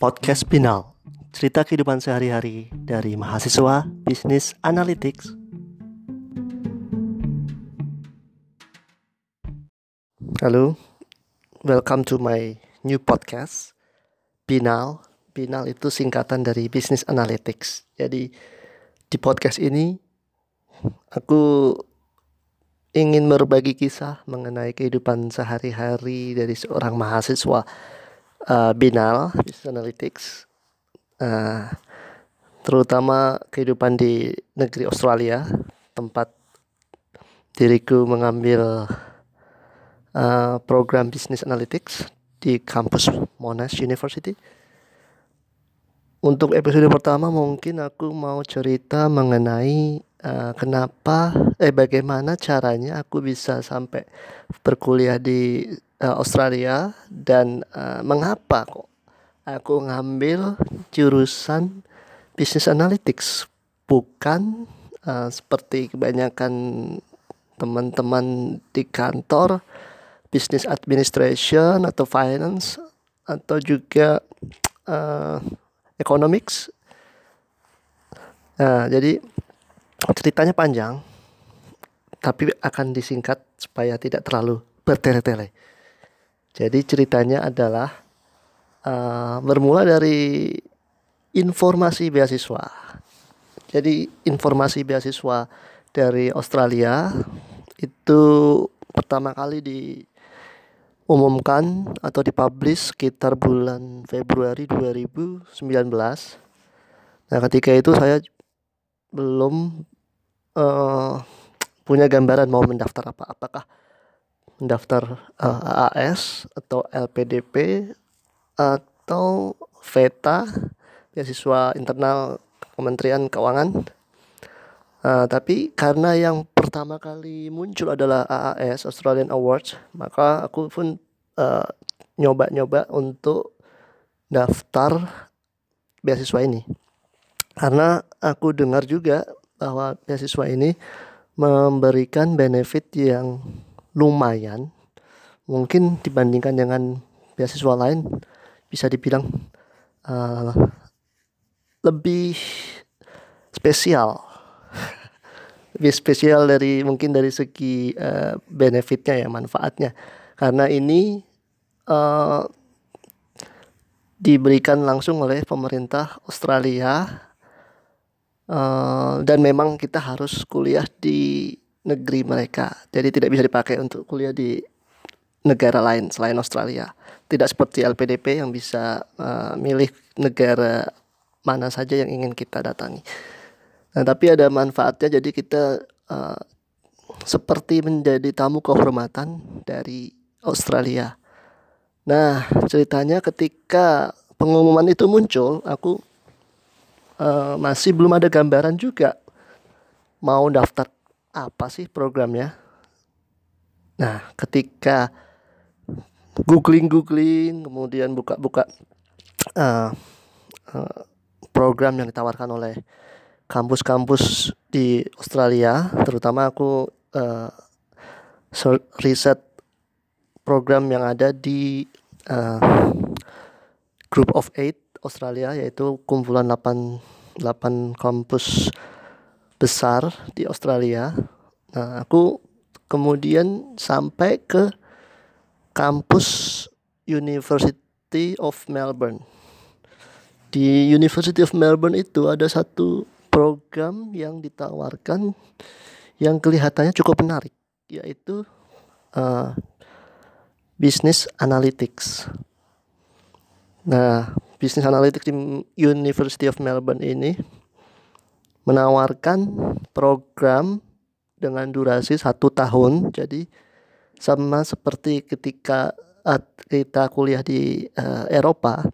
Podcast Binal Cerita kehidupan sehari-hari dari mahasiswa Bisnis Analytics. Halo, welcome to my new podcast Binal Binal itu singkatan dari Business Analytics. Jadi di podcast ini Aku ingin berbagi kisah mengenai kehidupan sehari-hari dari seorang mahasiswa uh, Binal Business Analytics, uh, terutama kehidupan di negeri Australia, tempat diriku mengambil uh, program Business Analytics di kampus Monash University. Untuk episode pertama mungkin aku mau cerita mengenai uh, kenapa eh bagaimana caranya aku bisa sampai berkuliah di uh, Australia dan uh, mengapa kok aku ngambil jurusan Business Analytics bukan uh, seperti kebanyakan teman-teman di kantor Business Administration atau Finance atau juga uh, economics. Nah, jadi ceritanya panjang, tapi akan disingkat supaya tidak terlalu bertele-tele. Jadi ceritanya adalah uh, bermula dari informasi beasiswa. Jadi informasi beasiswa dari Australia itu pertama kali di umumkan atau dipublish sekitar bulan Februari 2019. Nah, ketika itu saya belum uh, punya gambaran mau mendaftar apa. Apakah mendaftar uh, eh, AAS atau LPDP atau VETA beasiswa internal Kementerian Keuangan. Uh, tapi karena yang pertama kali muncul adalah AAS Australian Awards, maka aku pun eh, nyoba-nyoba untuk daftar beasiswa ini. Karena aku dengar juga bahwa beasiswa ini memberikan benefit yang lumayan. Mungkin dibandingkan dengan beasiswa lain bisa dibilang uh, lebih spesial. Lebih spesial dari mungkin dari segi uh, benefitnya ya manfaatnya. Karena ini uh, diberikan langsung oleh pemerintah Australia uh, dan memang kita harus kuliah di negeri mereka. Jadi tidak bisa dipakai untuk kuliah di negara lain selain Australia. Tidak seperti LPDP yang bisa uh, milih negara mana saja yang ingin kita datangi. Nah, tapi ada manfaatnya. Jadi kita uh, seperti menjadi tamu kehormatan dari Australia. Nah, ceritanya ketika pengumuman itu muncul, aku uh, masih belum ada gambaran juga mau daftar apa sih programnya. Nah, ketika googling-googling, kemudian buka-buka uh, uh, program yang ditawarkan oleh kampus-kampus di Australia, terutama aku uh, riset program yang ada di uh, Group of Eight Australia, yaitu kumpulan 8, 8 kampus besar di Australia. Nah, aku kemudian sampai ke kampus University of Melbourne. Di University of Melbourne itu ada satu program yang ditawarkan yang kelihatannya cukup menarik yaitu uh, business analytics. Nah, business analytics di University of Melbourne ini menawarkan program dengan durasi satu tahun. Jadi sama seperti ketika kita kuliah di uh, Eropa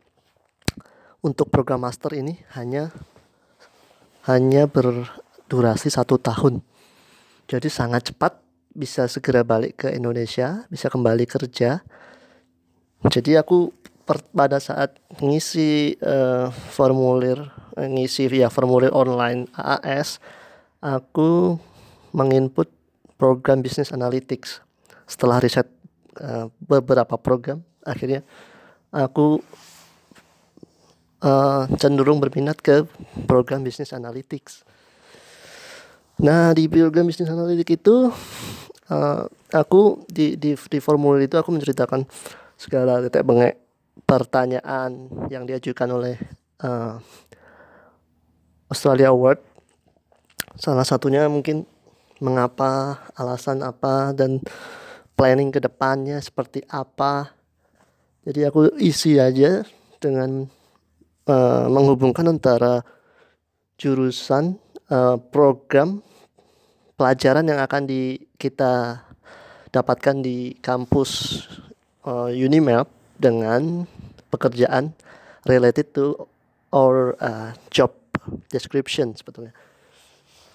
untuk program master ini hanya hanya berdurasi satu tahun. Jadi sangat cepat bisa segera balik ke Indonesia, bisa kembali kerja. Jadi aku per, pada saat ngisi uh, formulir, uh, ngisi via formulir online AAS, aku menginput program Business Analytics. Setelah riset uh, beberapa program, akhirnya aku uh, cenderung berminat ke program bisnis analytics. Nah di program bisnis analytics itu uh, aku di, di di formulir itu aku menceritakan segala titik bengek pertanyaan yang diajukan oleh uh, Australia Award. Salah satunya mungkin mengapa, alasan apa dan planning ke depannya seperti apa. Jadi aku isi aja dengan uh, menghubungkan antara jurusan uh, program pelajaran yang akan di kita dapatkan di kampus uh, Unimap dengan pekerjaan related to our uh, job description sebetulnya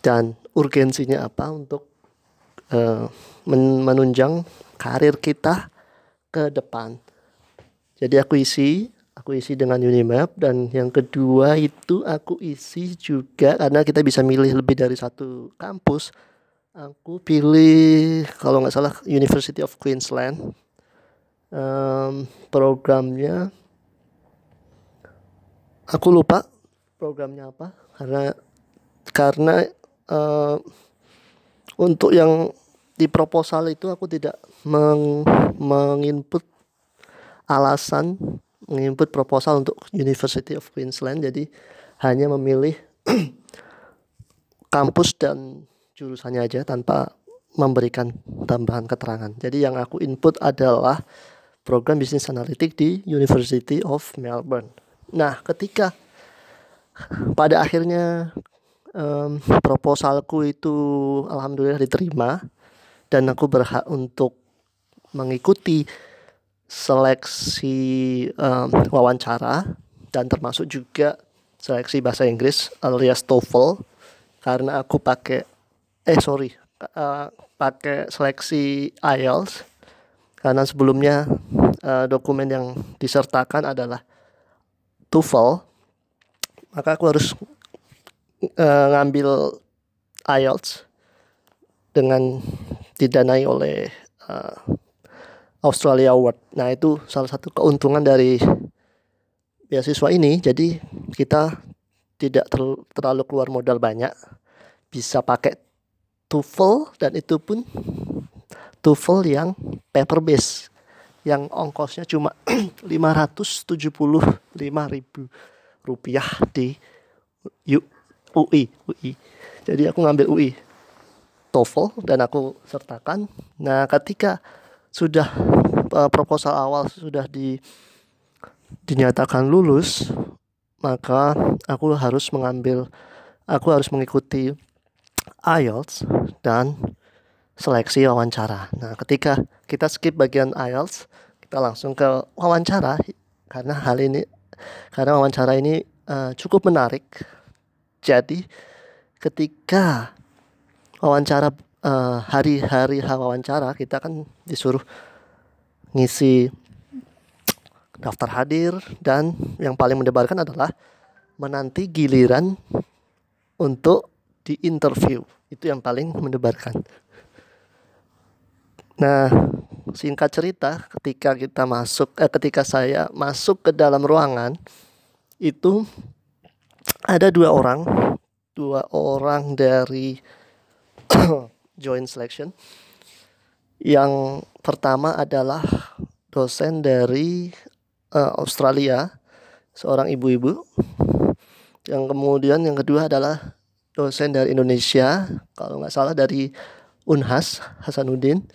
dan urgensinya apa untuk uh, menunjang karir kita ke depan. Jadi aku isi, aku isi dengan Unimap dan yang kedua itu aku isi juga karena kita bisa milih lebih dari satu kampus. Aku pilih kalau nggak salah University of Queensland. Um, programnya aku lupa programnya apa karena karena uh, untuk yang di proposal itu aku tidak meng menginput alasan menginput proposal untuk University of Queensland jadi hanya memilih kampus dan jurusannya aja tanpa memberikan tambahan keterangan. Jadi yang aku input adalah program bisnis analitik di University of Melbourne. Nah, ketika pada akhirnya um, proposalku itu alhamdulillah diterima dan aku berhak untuk mengikuti seleksi um, wawancara dan termasuk juga seleksi bahasa Inggris alias TOEFL karena aku pakai eh sorry uh, pakai seleksi IELTS karena sebelumnya uh, dokumen yang disertakan adalah TOEFL maka aku harus uh, ngambil IELTS dengan didanai oleh uh, Australia Award. Nah itu salah satu keuntungan dari beasiswa ini. Jadi kita tidak ter terlalu keluar modal banyak, bisa pakai TOEFL dan itu pun TOEFL yang paper base yang ongkosnya cuma 575 ribu rupiah di UI UI jadi aku ngambil UI TOEFL dan aku sertakan. Nah, ketika sudah uh, proposal awal sudah di dinyatakan lulus, maka aku harus mengambil aku harus mengikuti IELTS dan seleksi wawancara. Nah, ketika kita skip bagian IELTS, kita langsung ke wawancara karena hal ini karena wawancara ini uh, cukup menarik. Jadi, ketika wawancara uh, hari-hari wawancara kita kan disuruh ngisi daftar hadir dan yang paling mendebarkan adalah menanti giliran untuk di interview itu yang paling mendebarkan. Nah, singkat cerita, ketika kita masuk, eh, ketika saya masuk ke dalam ruangan, itu ada dua orang, dua orang dari joint selection. Yang pertama adalah dosen dari uh, Australia, seorang ibu-ibu. Yang kemudian yang kedua adalah dosen dari Indonesia, kalau nggak salah dari Unhas Hasanuddin.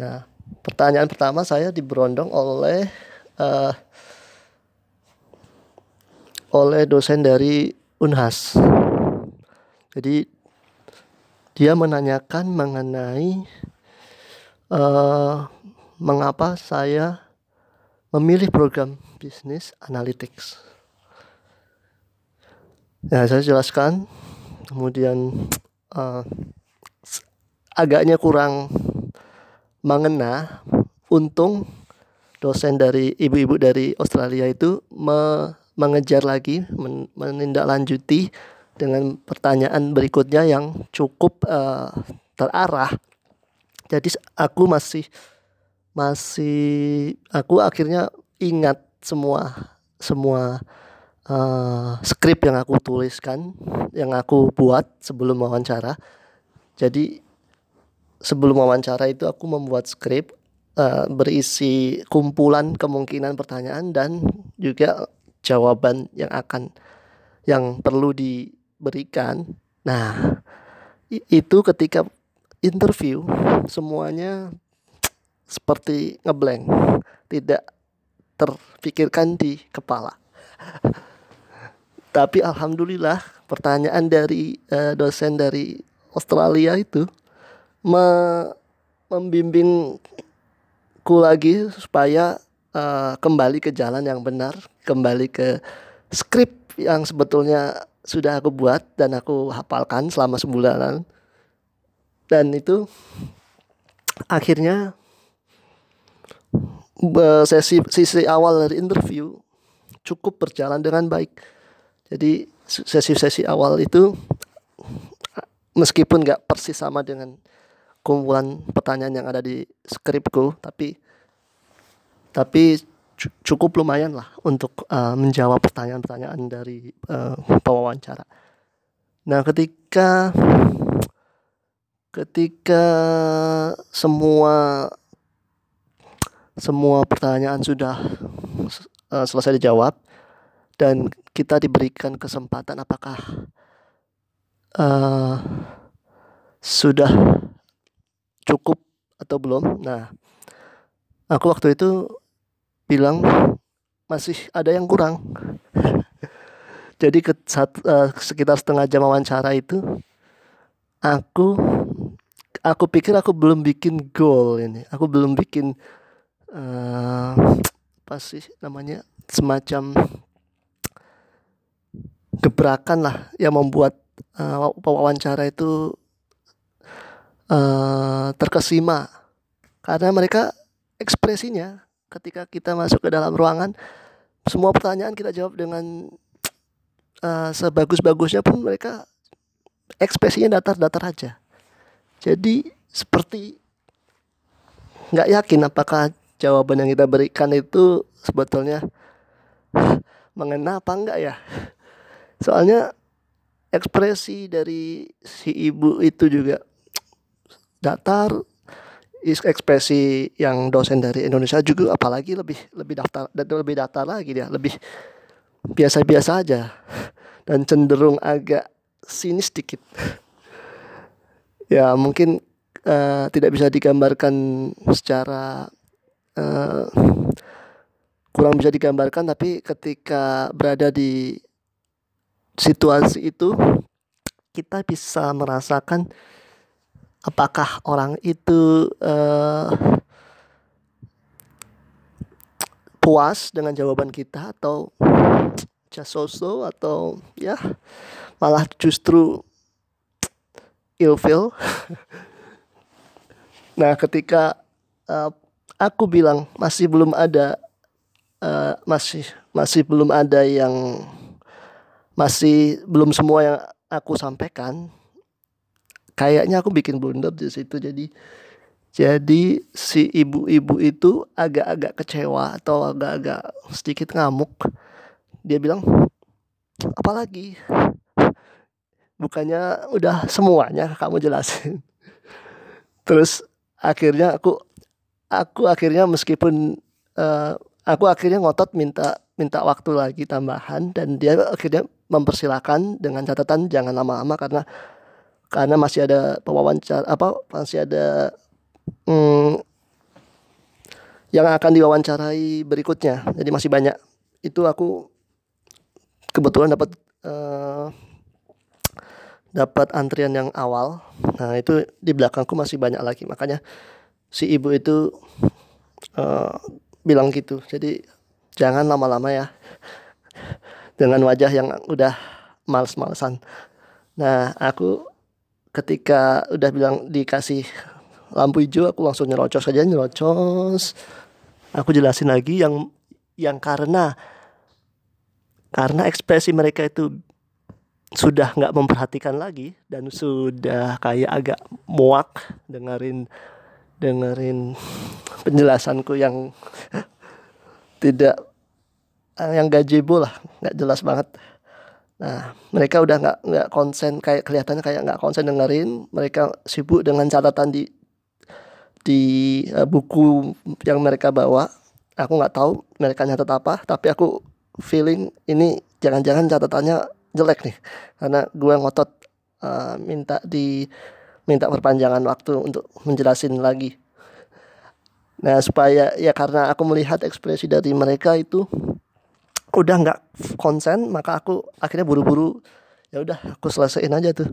Nah, pertanyaan pertama saya diberondong oleh uh, oleh dosen dari Unhas. Jadi dia menanyakan mengenai uh, mengapa saya memilih program bisnis analytics. Ya, saya jelaskan. Kemudian uh, agaknya kurang mengena. Untung dosen dari ibu-ibu dari Australia itu me mengejar lagi, men menindaklanjuti dengan pertanyaan berikutnya yang cukup uh, terarah. Jadi aku masih masih aku akhirnya ingat semua semua uh, skrip yang aku tuliskan, yang aku buat sebelum wawancara. Jadi sebelum wawancara itu aku membuat skrip uh, berisi kumpulan kemungkinan pertanyaan dan juga jawaban yang akan yang perlu diberikan. Nah, itu ketika interview semuanya seperti ngeblank, tidak terpikirkan di kepala. Tapi alhamdulillah pertanyaan dari uh, dosen dari Australia itu me membimbingku lagi supaya uh, kembali ke jalan yang benar, kembali ke skrip yang sebetulnya sudah aku buat dan aku hafalkan selama sebulanan. Dan itu akhirnya sesi sisi awal dari interview cukup berjalan dengan baik. Jadi sesi-sesi awal itu meskipun nggak persis sama dengan kumpulan pertanyaan yang ada di skripku, tapi tapi cukup lumayan lah untuk uh, menjawab pertanyaan-pertanyaan dari uh, pewawancara. Nah, ketika ketika semua semua pertanyaan sudah uh, selesai dijawab dan kita diberikan kesempatan apakah uh, sudah cukup atau belum. Nah, aku waktu itu bilang masih ada yang kurang. Jadi ke saat, uh, sekitar setengah jam wawancara itu aku aku pikir aku belum bikin goal ini. Aku belum bikin uh, apa sih namanya semacam gebrakan lah yang membuat uh, wawancara itu uh, terkesima. Karena mereka ekspresinya ketika kita masuk ke dalam ruangan semua pertanyaan kita jawab dengan uh, sebagus-bagusnya pun mereka ekspresinya datar-datar aja. Jadi seperti nggak yakin apakah jawaban yang kita berikan itu sebetulnya mengena apa enggak ya. Soalnya ekspresi dari si ibu itu juga datar ekspresi yang dosen dari Indonesia juga apalagi lebih lebih daftar dan lebih datar lagi dia lebih biasa-biasa aja. Dan cenderung agak sinis sedikit ya mungkin uh, tidak bisa digambarkan secara uh, kurang bisa digambarkan tapi ketika berada di situasi itu kita bisa merasakan apakah orang itu uh, puas dengan jawaban kita atau just atau ya malah justru ilfil? Nah ketika uh, aku bilang masih belum ada uh, masih masih belum ada yang masih belum semua yang aku sampaikan kayaknya aku bikin blunder di situ. Jadi jadi si ibu-ibu itu agak-agak kecewa atau agak-agak sedikit ngamuk. Dia bilang apalagi bukannya udah semuanya kamu jelasin? Terus akhirnya aku aku akhirnya meskipun uh, aku akhirnya ngotot minta minta waktu lagi tambahan dan dia akhirnya mempersilahkan dengan catatan jangan lama-lama karena karena masih ada pewawancara apa masih ada hmm, yang akan diwawancarai berikutnya. Jadi masih banyak. Itu aku kebetulan dapat uh, dapat antrian yang awal. Nah itu di belakangku masih banyak lagi. Makanya si ibu itu uh, bilang gitu. Jadi jangan lama-lama ya. Dengan wajah yang udah males-malesan. Nah aku ketika udah bilang dikasih lampu hijau aku langsung nyerocos aja nyerocos. Aku jelasin lagi yang yang karena karena ekspresi mereka itu sudah nggak memperhatikan lagi dan sudah kayak agak muak dengerin dengerin penjelasanku yang tidak yang gazebo lah nggak jelas banget nah mereka udah nggak nggak konsen kayak kelihatannya kayak nggak konsen dengerin. Mereka sibuk dengan catatan di di uh, buku yang mereka bawa. Aku nggak tahu mereka nyatet apa tapi aku feeling ini jangan-jangan catatannya jelek nih. Karena gue ngotot uh, minta di minta perpanjangan waktu untuk menjelasin lagi. Nah supaya ya karena aku melihat ekspresi dari mereka itu udah nggak konsen maka aku akhirnya buru-buru ya udah aku selesaiin aja tuh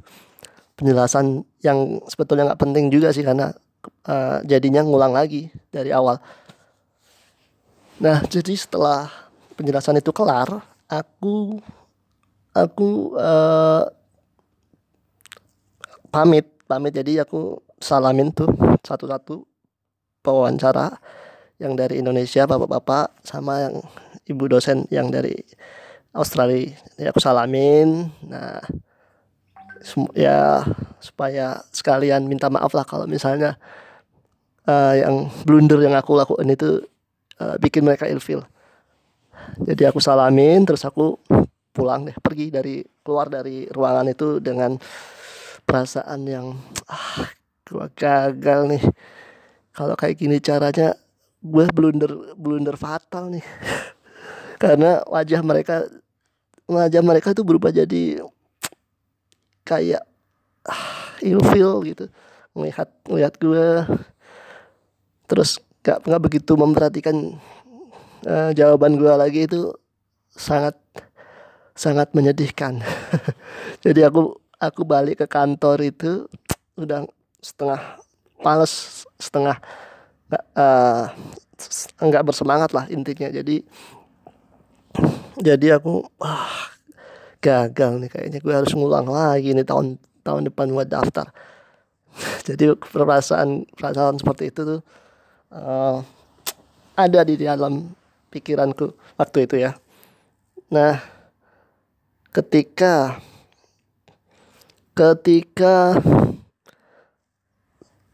penjelasan yang sebetulnya nggak penting juga sih karena uh, jadinya ngulang lagi dari awal. Nah jadi setelah penjelasan itu kelar aku aku uh, pamit pamit. Jadi aku salamin tuh satu-satu pewawancara yang dari Indonesia bapak-bapak sama yang ibu dosen yang dari Australia ya aku salamin. Nah ya supaya sekalian minta maaf lah kalau misalnya uh, yang blunder yang aku lakukan itu uh, bikin mereka ilfil. Jadi aku salamin terus aku pulang deh pergi dari keluar dari ruangan itu dengan perasaan yang ah gua gagal nih. Kalau kayak gini caranya gue blunder blunder fatal nih karena wajah mereka wajah mereka tuh berubah jadi kayak ah, ilfil gitu. Melihat melihat gue terus gak nggak begitu memperhatikan uh, jawaban gue lagi itu sangat sangat menyedihkan. Jadi aku aku balik ke kantor itu udah setengah males setengah nggak uh, bersemangat lah intinya. Jadi jadi aku ah, gagal nih kayaknya. Gue harus ngulang lagi nih tahun tahun depan gue daftar. Jadi perasaan perasaan seperti itu tuh uh, ada di dalam pikiranku waktu itu ya. Nah ketika ketika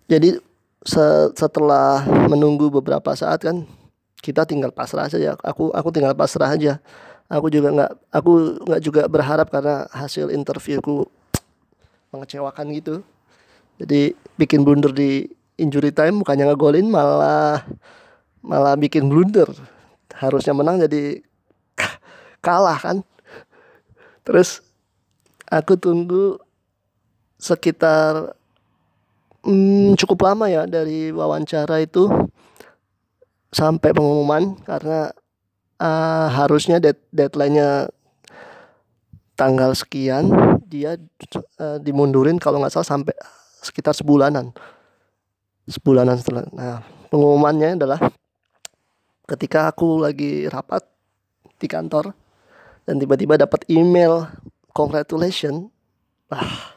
jadi setelah menunggu beberapa saat kan kita tinggal pasrah saja. Aku aku tinggal pasrah aja. Aku juga nggak aku nggak juga berharap karena hasil interviewku mengecewakan gitu. Jadi bikin blunder di injury time bukannya ngegolin malah malah bikin blunder. Harusnya menang jadi kalah kan. Terus aku tunggu sekitar hmm, cukup lama ya dari wawancara itu sampai pengumuman karena uh, harusnya dead, deadline-nya tanggal sekian dia uh, dimundurin kalau nggak salah sampai sekitar sebulanan. Sebulanan setelah nah pengumumannya adalah ketika aku lagi rapat di kantor dan tiba-tiba dapat email congratulation ah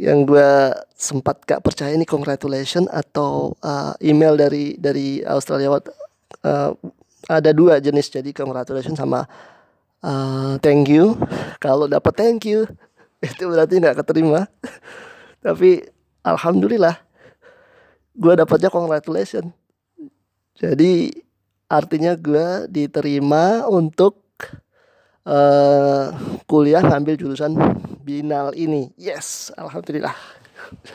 yang gue sempat gak percaya ini congratulation atau uh, email dari dari Australia uh, ada dua jenis. Jadi congratulation sama uh, thank you. Kalau dapat thank you itu berarti nggak keterima. Tapi alhamdulillah gue dapatnya congratulation jadi artinya gue diterima untuk uh, kuliah ngambil jurusan binal ini. Yes alhamdulillah.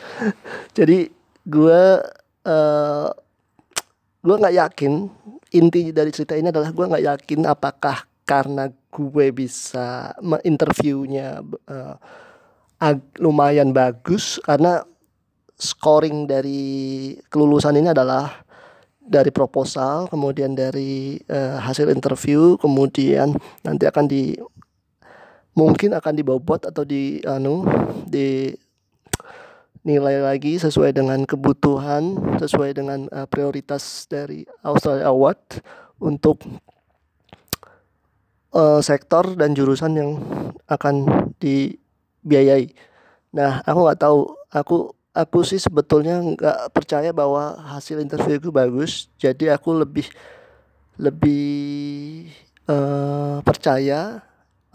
Jadi gue uh, gue nggak yakin inti dari cerita ini adalah gue nggak yakin apakah karena gue bisa menginterviewnya uh, lumayan bagus. Karena scoring dari kelulusan ini adalah dari proposal, kemudian dari uh, hasil interview, kemudian nanti akan di mungkin akan dibobot atau di anu di nilai lagi sesuai dengan kebutuhan, sesuai dengan uh, prioritas dari Australia Award untuk uh, sektor dan jurusan yang akan dibiayai. Nah, aku nggak tahu, aku aku sih sebetulnya nggak percaya bahwa hasil interview itu bagus, jadi aku lebih lebih uh, percaya,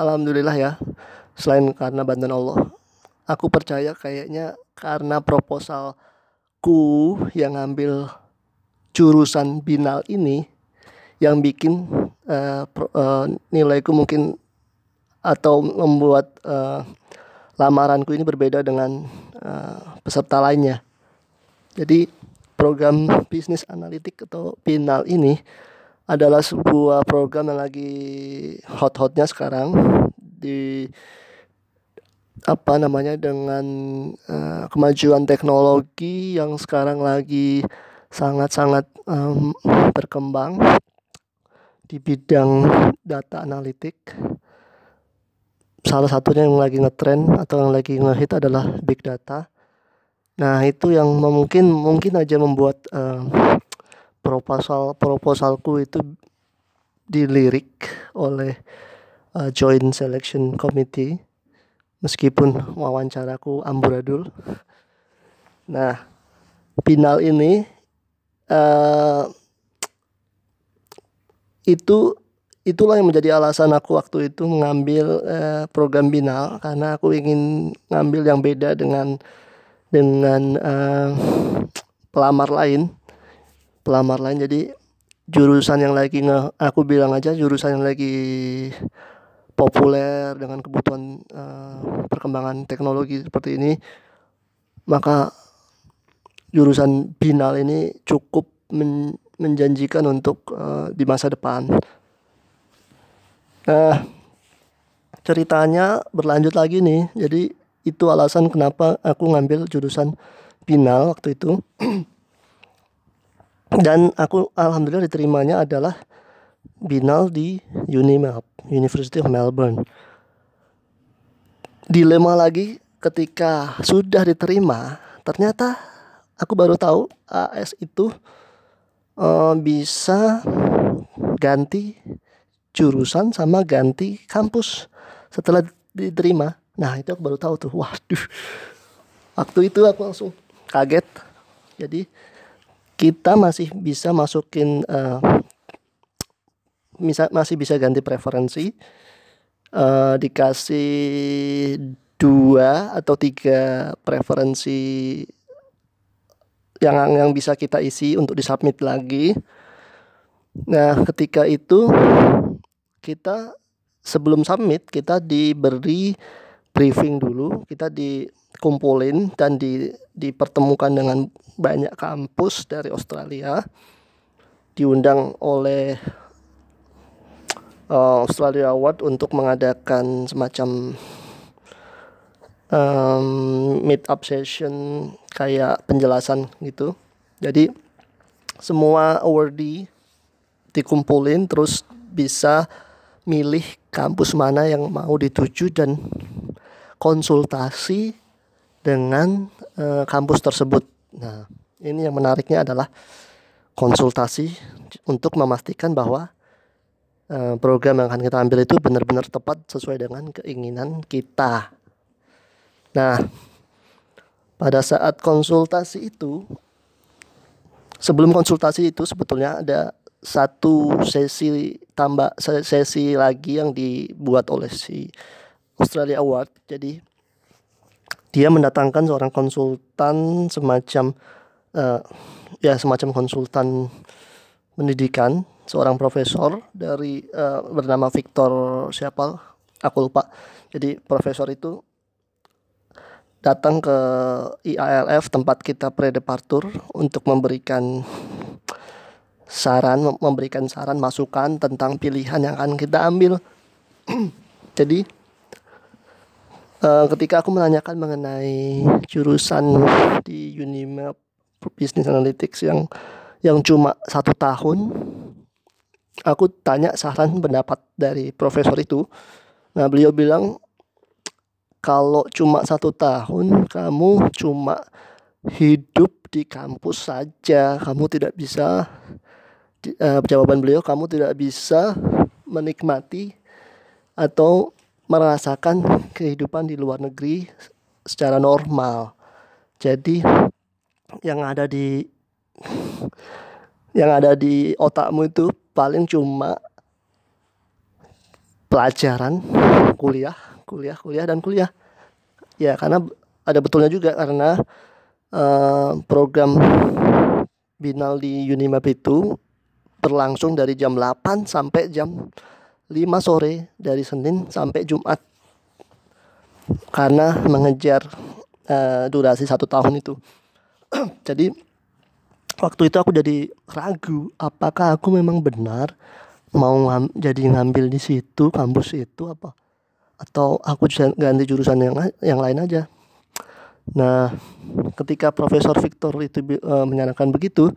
alhamdulillah ya, selain karena bantuan Allah. Aku percaya kayaknya karena proposalku yang ngambil jurusan binal ini yang bikin uh, pro, uh, nilaiku mungkin atau membuat uh, lamaranku ini berbeda dengan uh, peserta lainnya. Jadi program bisnis analitik atau PINAL ini adalah sebuah program yang lagi hot-hotnya sekarang di apa namanya dengan uh, kemajuan teknologi yang sekarang lagi sangat-sangat um, berkembang di bidang data analitik salah satunya yang lagi ngetren atau yang lagi ngehit adalah big data. Nah itu yang mungkin mungkin aja membuat uh, proposal proposalku itu dilirik oleh uh, Joint Selection Committee meskipun wawancaraku amburadul. Nah final ini uh, itu itulah yang menjadi alasan aku waktu itu mengambil uh, program binal karena aku ingin ngambil yang beda dengan dengan uh, pelamar lain. Pelamar lain jadi jurusan yang lagi nge aku bilang aja jurusan yang lagi populer dengan kebutuhan uh, perkembangan teknologi seperti ini maka jurusan binal ini cukup men menjanjikan untuk uh, di masa depan Nah, ceritanya berlanjut lagi nih. Jadi itu alasan kenapa aku ngambil jurusan final waktu itu. Dan aku alhamdulillah diterimanya adalah binal di UNIMELB, University of Melbourne. Dilema lagi ketika sudah diterima, ternyata aku baru tahu AS itu uh, bisa ganti jurusan sama ganti kampus setelah diterima. Nah itu aku baru tahu tuh, waduh. Waktu itu aku langsung kaget. Jadi kita masih bisa masukin uh, bisa, masih bisa ganti preferensi uh, dikasih dua atau tiga preferensi yang yang bisa kita isi untuk disubmit lagi. Nah, ketika itu kita sebelum submit kita diberi briefing dulu, kita dikumpulin dan di, dipertemukan dengan banyak kampus dari Australia, diundang oleh uh, Australia Award untuk mengadakan semacam um, meet up session kayak penjelasan gitu. Jadi semua awardee dikumpulin terus bisa milih kampus mana yang mau dituju dan konsultasi dengan uh, kampus tersebut. Nah, ini yang menariknya adalah konsultasi untuk memastikan bahwa uh, program yang akan kita ambil itu benar-benar tepat sesuai dengan keinginan kita. Nah, pada saat konsultasi itu sebelum konsultasi itu sebetulnya ada satu sesi tambah sesi lagi yang dibuat oleh si Australia Award. Jadi dia mendatangkan seorang konsultan semacam uh, ya semacam konsultan pendidikan, seorang profesor dari uh, bernama Victor siapa? Aku lupa. Jadi profesor itu datang ke IALF tempat kita pre-departure untuk memberikan saran memberikan saran masukan tentang pilihan yang akan kita ambil. Jadi uh, ketika aku menanyakan mengenai jurusan di Unimap Business Analytics yang yang cuma satu tahun aku tanya saran pendapat dari profesor itu. Nah beliau bilang kalau cuma satu tahun kamu cuma hidup di kampus saja. Kamu tidak bisa uh, jawaban beliau kamu tidak bisa menikmati atau merasakan kehidupan di luar negeri secara normal. Jadi yang ada di yang ada di otakmu itu paling cuma pelajaran, kuliah, kuliah, kuliah dan kuliah. Ya, karena ada betulnya juga karena uh, program Binal di Unimap itu berlangsung dari jam 8 sampai jam 5 sore dari Senin sampai Jumat. Karena mengejar uh, durasi satu tahun itu. Jadi waktu itu aku jadi ragu apakah aku memang benar mau ngam, jadi ngambil di situ kampus itu apa? Atau aku ganti jurusan yang yang lain aja? Nah ketika Profesor Victor itu uh, menyarankan begitu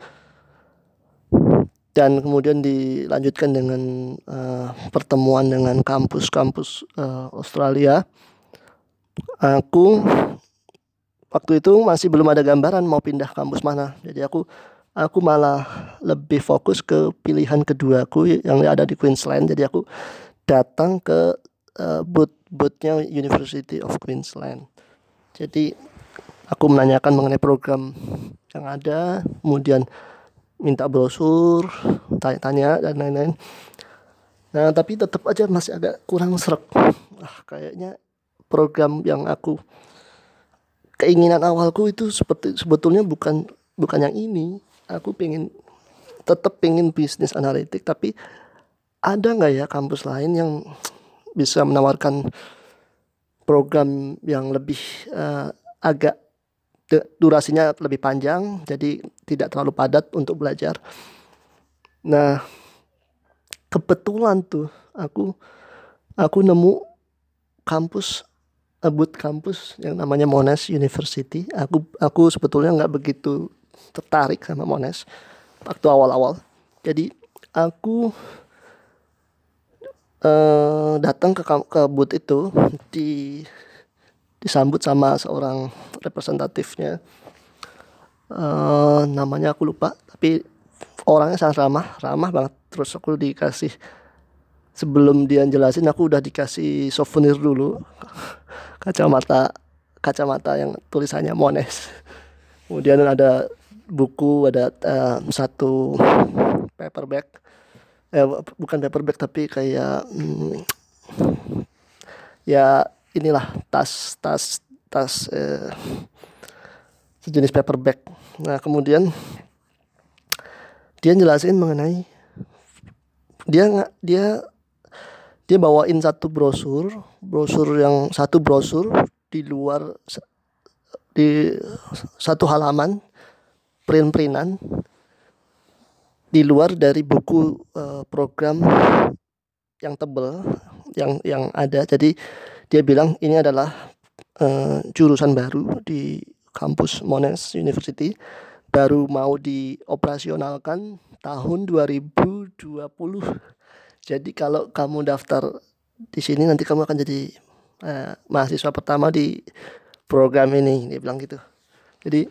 dan kemudian dilanjutkan dengan uh, pertemuan dengan kampus-kampus uh, Australia. Aku waktu itu masih belum ada gambaran mau pindah kampus mana. Jadi aku aku malah lebih fokus ke pilihan kedua aku yang ada di Queensland. Jadi aku datang ke uh, booth boothnya University of Queensland. Jadi aku menanyakan mengenai program yang ada. Kemudian minta brosur tanya-tanya dan lain-lain. Nah tapi tetap aja masih agak kurang serak. Ah kayaknya program yang aku keinginan awalku itu seperti sebetulnya bukan bukan yang ini. Aku pengen tetap pengen bisnis analitik tapi ada nggak ya kampus lain yang bisa menawarkan program yang lebih uh, agak durasinya lebih panjang jadi tidak terlalu padat untuk belajar nah kebetulan tuh aku aku nemu kampus abut kampus yang namanya Monash University aku aku sebetulnya nggak begitu tertarik sama Monash waktu awal-awal. Jadi aku uh, datang ke ke booth itu di disambut sama seorang representatifnya. Uh, namanya aku lupa, tapi orangnya sangat ramah, ramah banget. Terus aku dikasih sebelum dia jelasin aku udah dikasih souvenir dulu kacamata kacamata yang tulisannya Mones kemudian ada buku ada uh, satu paperback eh bukan paperback tapi kayak hmm, ya inilah tas tas tas eh, sejenis paperback. Nah kemudian dia jelasin mengenai dia nggak dia dia bawain satu brosur brosur yang satu brosur di luar di satu halaman print-printan di luar dari buku uh, program yang tebel yang yang ada. Jadi dia bilang ini adalah uh, jurusan baru di kampus Monash University. Baru mau dioperasionalkan tahun 2020 jadi kalau kamu daftar di sini nanti kamu akan jadi uh, mahasiswa pertama di program ini dia bilang gitu. Jadi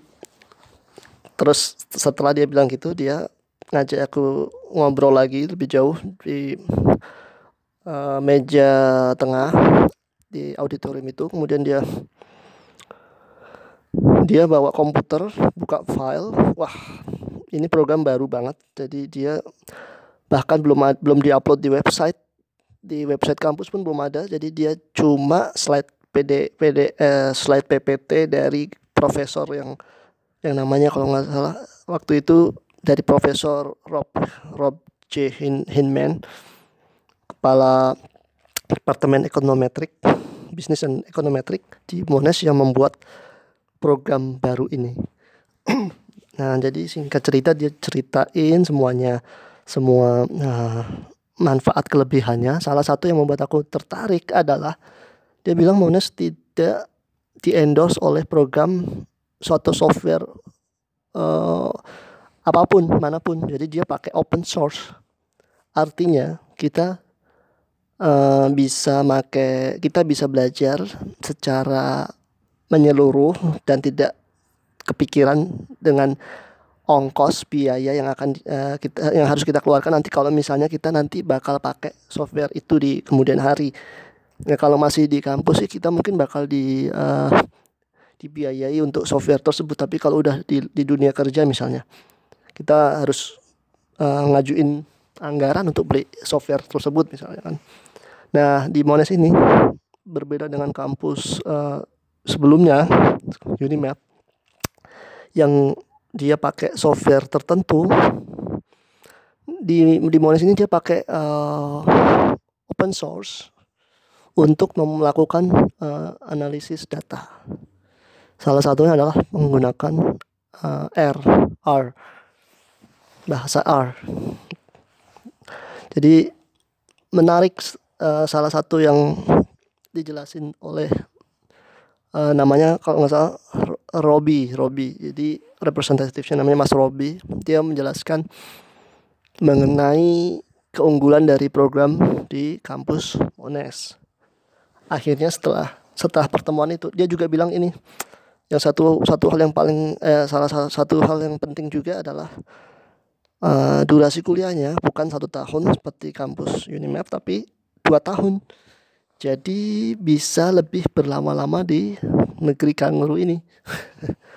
terus setelah dia bilang gitu dia ngajak aku ngobrol lagi lebih jauh di uh, meja tengah di auditorium itu. Kemudian dia dia bawa komputer buka file. Wah ini program baru banget. Jadi dia bahkan belum belum diupload di website. Di website kampus pun belum ada. Jadi dia cuma slide PD PD eh, slide PPT dari profesor yang yang namanya kalau nggak salah. Waktu itu dari Profesor Rob Rob J Hin, Hinman kepala Departemen Ekonometrik Bisnis dan Ekonometrik di Monash yang membuat program baru ini. nah, jadi singkat cerita dia ceritain semuanya semua nah, manfaat kelebihannya. Salah satu yang membuat aku tertarik adalah dia bilang Monash tidak di endorse oleh program suatu software uh, apa pun mana pun jadi dia pakai open source artinya kita uh, bisa make kita bisa belajar secara menyeluruh dan tidak kepikiran dengan ongkos biaya yang akan uh, kita yang harus kita keluarkan nanti kalau misalnya kita nanti bakal pakai software itu di kemudian hari. Ya kalau masih di kampus sih kita mungkin bakal di uh, dibiayai untuk software tersebut tapi kalau udah di, di dunia kerja misalnya kita harus uh, ngajuin anggaran untuk beli software tersebut misalnya kan nah di Monash ini berbeda dengan kampus uh, sebelumnya Unimap yang dia pakai software tertentu di di Monash ini dia pakai uh, open source untuk melakukan uh, analisis data. Salah satunya adalah menggunakan uh, R, R, bahasa R. Jadi menarik uh, salah satu yang dijelasin oleh uh, namanya kalau nggak salah Robi, Robi. Jadi representatifnya namanya Mas Robi. Dia menjelaskan mengenai keunggulan dari program di kampus Monash. Akhirnya setelah setelah pertemuan itu dia juga bilang ini yang satu satu hal yang paling eh, salah satu hal yang penting juga adalah uh, durasi kuliahnya bukan satu tahun seperti kampus Unimap tapi dua tahun jadi bisa lebih berlama-lama di negeri kanguru ini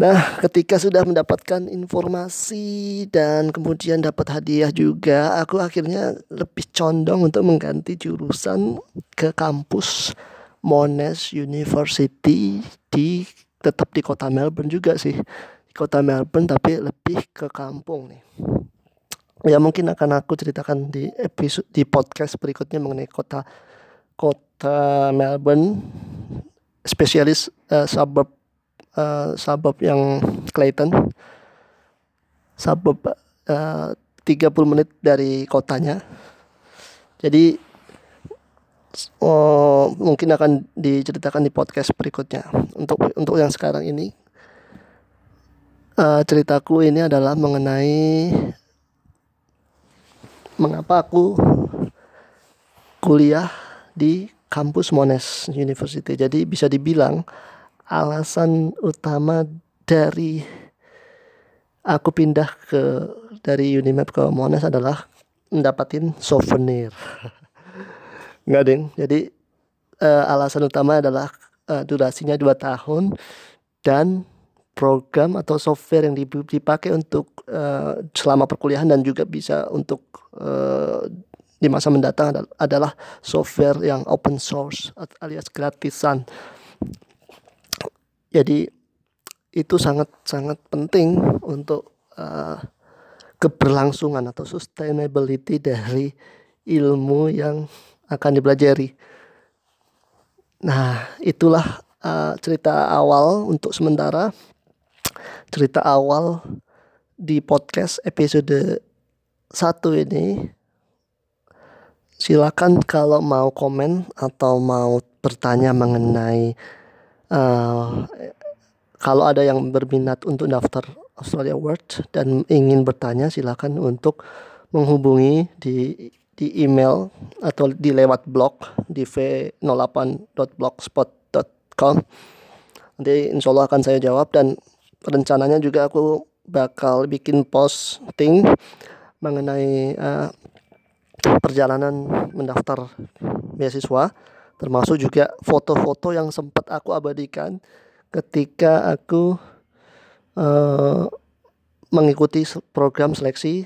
Nah, ketika sudah mendapatkan informasi dan kemudian dapat hadiah juga, aku akhirnya lebih condong untuk mengganti jurusan ke kampus Monash University di tetap di kota Melbourne juga sih. Kota Melbourne tapi lebih ke kampung nih. Ya mungkin akan aku ceritakan di episode di podcast berikutnya mengenai kota kota Melbourne. Spesialis uh, suburb uh, suburb yang Clayton. Suburb uh, 30 menit dari kotanya. Jadi oh, mungkin akan diceritakan di podcast berikutnya. Untuk untuk yang sekarang ini uh, ceritaku ini adalah mengenai mengapa aku kuliah di kampus Monash University jadi bisa dibilang alasan utama dari aku pindah ke dari Unimap ke Monash adalah mendapatkan souvenir. Enggak ding. Jadi uh, alasan utama adalah uh, durasinya dua tahun dan program atau software yang dipakai untuk uh, selama perkuliahan dan juga bisa untuk uh, di masa mendatang adalah software yang open source alias gratisan jadi itu sangat sangat penting untuk uh, keberlangsungan atau sustainability dari ilmu yang akan dipelajari. Nah, itulah uh, cerita awal untuk sementara. Cerita awal di podcast episode satu ini. Silakan kalau mau komen atau mau bertanya mengenai uh, kalau ada yang berminat untuk daftar Australia World dan ingin bertanya silakan untuk menghubungi di di email atau di lewat blog di v08.blogspot.com nanti insya Allah akan saya jawab dan rencananya juga aku bakal bikin posting mengenai uh, perjalanan mendaftar beasiswa termasuk juga foto-foto yang sempat aku abadikan ketika aku uh, mengikuti program seleksi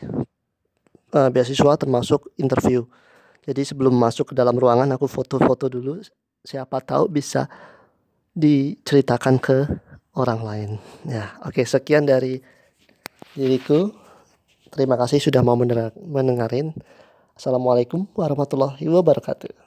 uh, beasiswa termasuk interview. Jadi sebelum masuk ke dalam ruangan aku foto-foto dulu siapa tahu bisa diceritakan ke orang lain. Ya, oke sekian dari diriku. Terima kasih sudah mau mendengarin. Assalamualaikum warahmatullahi wabarakatuh.